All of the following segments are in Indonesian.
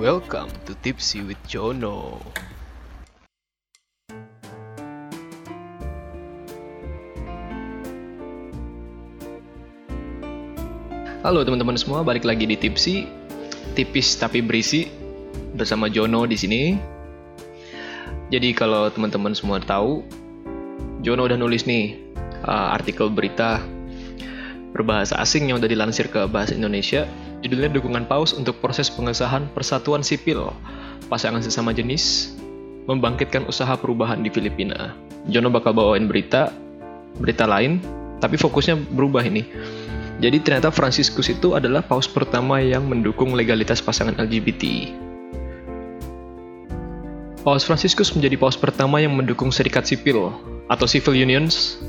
Welcome to Tipsy with Jono. Halo teman-teman semua, balik lagi di Tipsy, tipis tapi berisi bersama Jono di sini. Jadi kalau teman-teman semua tahu, Jono udah nulis nih uh, artikel berita berbahasa asing yang udah dilansir ke bahasa Indonesia. Judulnya dukungan paus untuk proses pengesahan persatuan sipil pasangan sesama jenis membangkitkan usaha perubahan di Filipina. Jono bakal bawain berita berita lain, tapi fokusnya berubah ini. Jadi ternyata Franciscus itu adalah paus pertama yang mendukung legalitas pasangan LGBT. Paus Franciscus menjadi paus pertama yang mendukung serikat sipil atau civil unions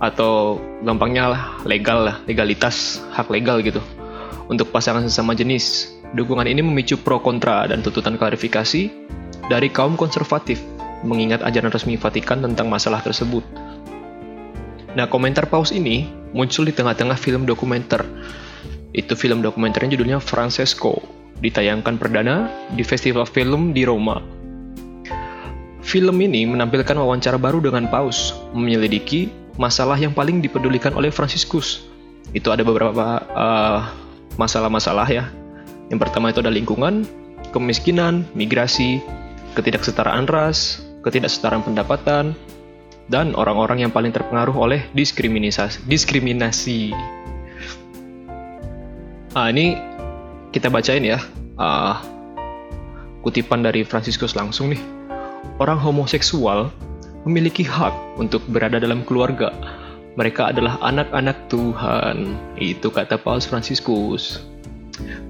atau gampangnya lah legal lah, legalitas, hak legal gitu untuk pasangan sesama jenis. Dukungan ini memicu pro kontra dan tuntutan klarifikasi dari kaum konservatif mengingat ajaran resmi Vatikan tentang masalah tersebut. Nah, komentar paus ini muncul di tengah-tengah film dokumenter. Itu film dokumenternya judulnya Francesco, ditayangkan perdana di festival film di Roma. Film ini menampilkan wawancara baru dengan paus, menyelidiki masalah yang paling dipedulikan oleh Franciscus. Itu ada beberapa masalah-masalah ya. Yang pertama itu ada lingkungan, kemiskinan, migrasi, ketidaksetaraan ras, ketidaksetaraan pendapatan, dan orang-orang yang paling terpengaruh oleh diskriminasi. diskriminasi. Ah, ini kita bacain ya. Uh, kutipan dari Franciscus langsung nih. Orang homoseksual memiliki hak untuk berada dalam keluarga. Mereka adalah anak-anak Tuhan. Itu kata Paus Franciscus.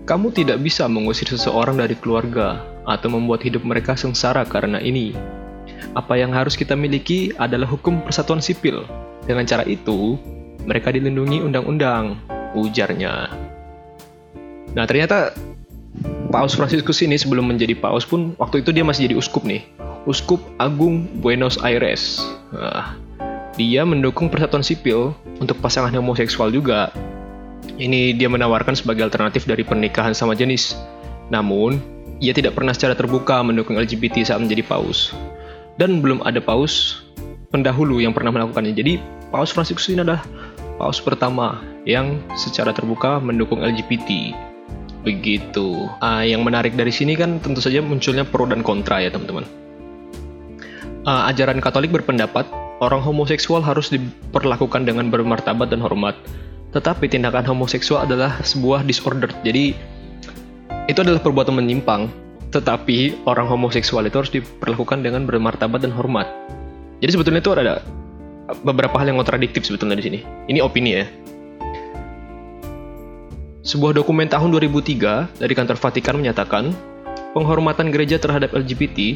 Kamu tidak bisa mengusir seseorang dari keluarga atau membuat hidup mereka sengsara karena ini. Apa yang harus kita miliki adalah hukum persatuan sipil. Dengan cara itu, mereka dilindungi undang-undang, ujarnya. Nah, ternyata Paus Franciscus ini sebelum menjadi paus pun waktu itu dia masih jadi uskup nih. Uskup Agung Buenos Aires. Nah, dia mendukung persatuan sipil untuk pasangan homoseksual juga. Ini dia menawarkan sebagai alternatif dari pernikahan sama jenis. Namun, ia tidak pernah secara terbuka mendukung LGBT saat menjadi paus dan belum ada paus pendahulu yang pernah melakukannya. Jadi Paus Franciscus ini adalah paus pertama yang secara terbuka mendukung LGBT. Begitu. Uh, yang menarik dari sini kan tentu saja munculnya pro dan kontra ya teman-teman. Uh, ajaran Katolik berpendapat orang homoseksual harus diperlakukan dengan bermartabat dan hormat. Tetapi tindakan homoseksual adalah sebuah disorder. Jadi itu adalah perbuatan menyimpang tetapi orang homoseksual itu harus diperlakukan dengan bermartabat dan hormat. Jadi sebetulnya itu ada beberapa hal yang kontradiktif sebetulnya di sini. Ini opini ya. Sebuah dokumen tahun 2003 dari kantor Vatikan menyatakan penghormatan gereja terhadap LGBT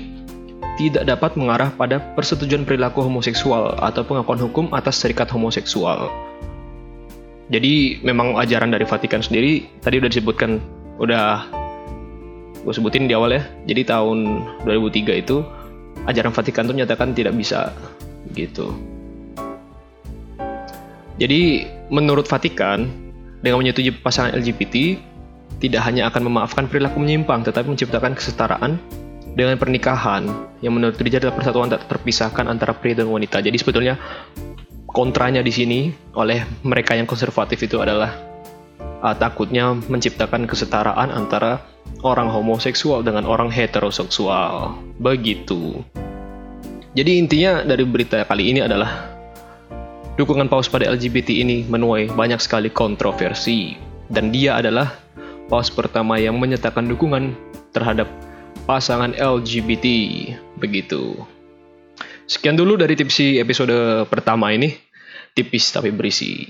tidak dapat mengarah pada persetujuan perilaku homoseksual atau pengakuan hukum atas serikat homoseksual. Jadi memang ajaran dari Vatikan sendiri tadi udah disebutkan udah gue sebutin di awal ya. Jadi tahun 2003 itu ajaran Vatikan tuh nyatakan tidak bisa gitu. Jadi menurut Vatikan dengan menyetujui pasangan LGBT tidak hanya akan memaafkan perilaku menyimpang tetapi menciptakan kesetaraan dengan pernikahan yang menurut gereja adalah persatuan tak terpisahkan antara pria dan wanita. Jadi sebetulnya kontranya di sini oleh mereka yang konservatif itu adalah uh, takutnya menciptakan kesetaraan antara orang homoseksual dengan orang heteroseksual. Begitu. Jadi intinya dari berita kali ini adalah dukungan paus pada LGBT ini menuai banyak sekali kontroversi dan dia adalah paus pertama yang menyatakan dukungan terhadap pasangan LGBT. Begitu. Sekian dulu dari tipsi episode pertama ini. Tipis tapi berisi.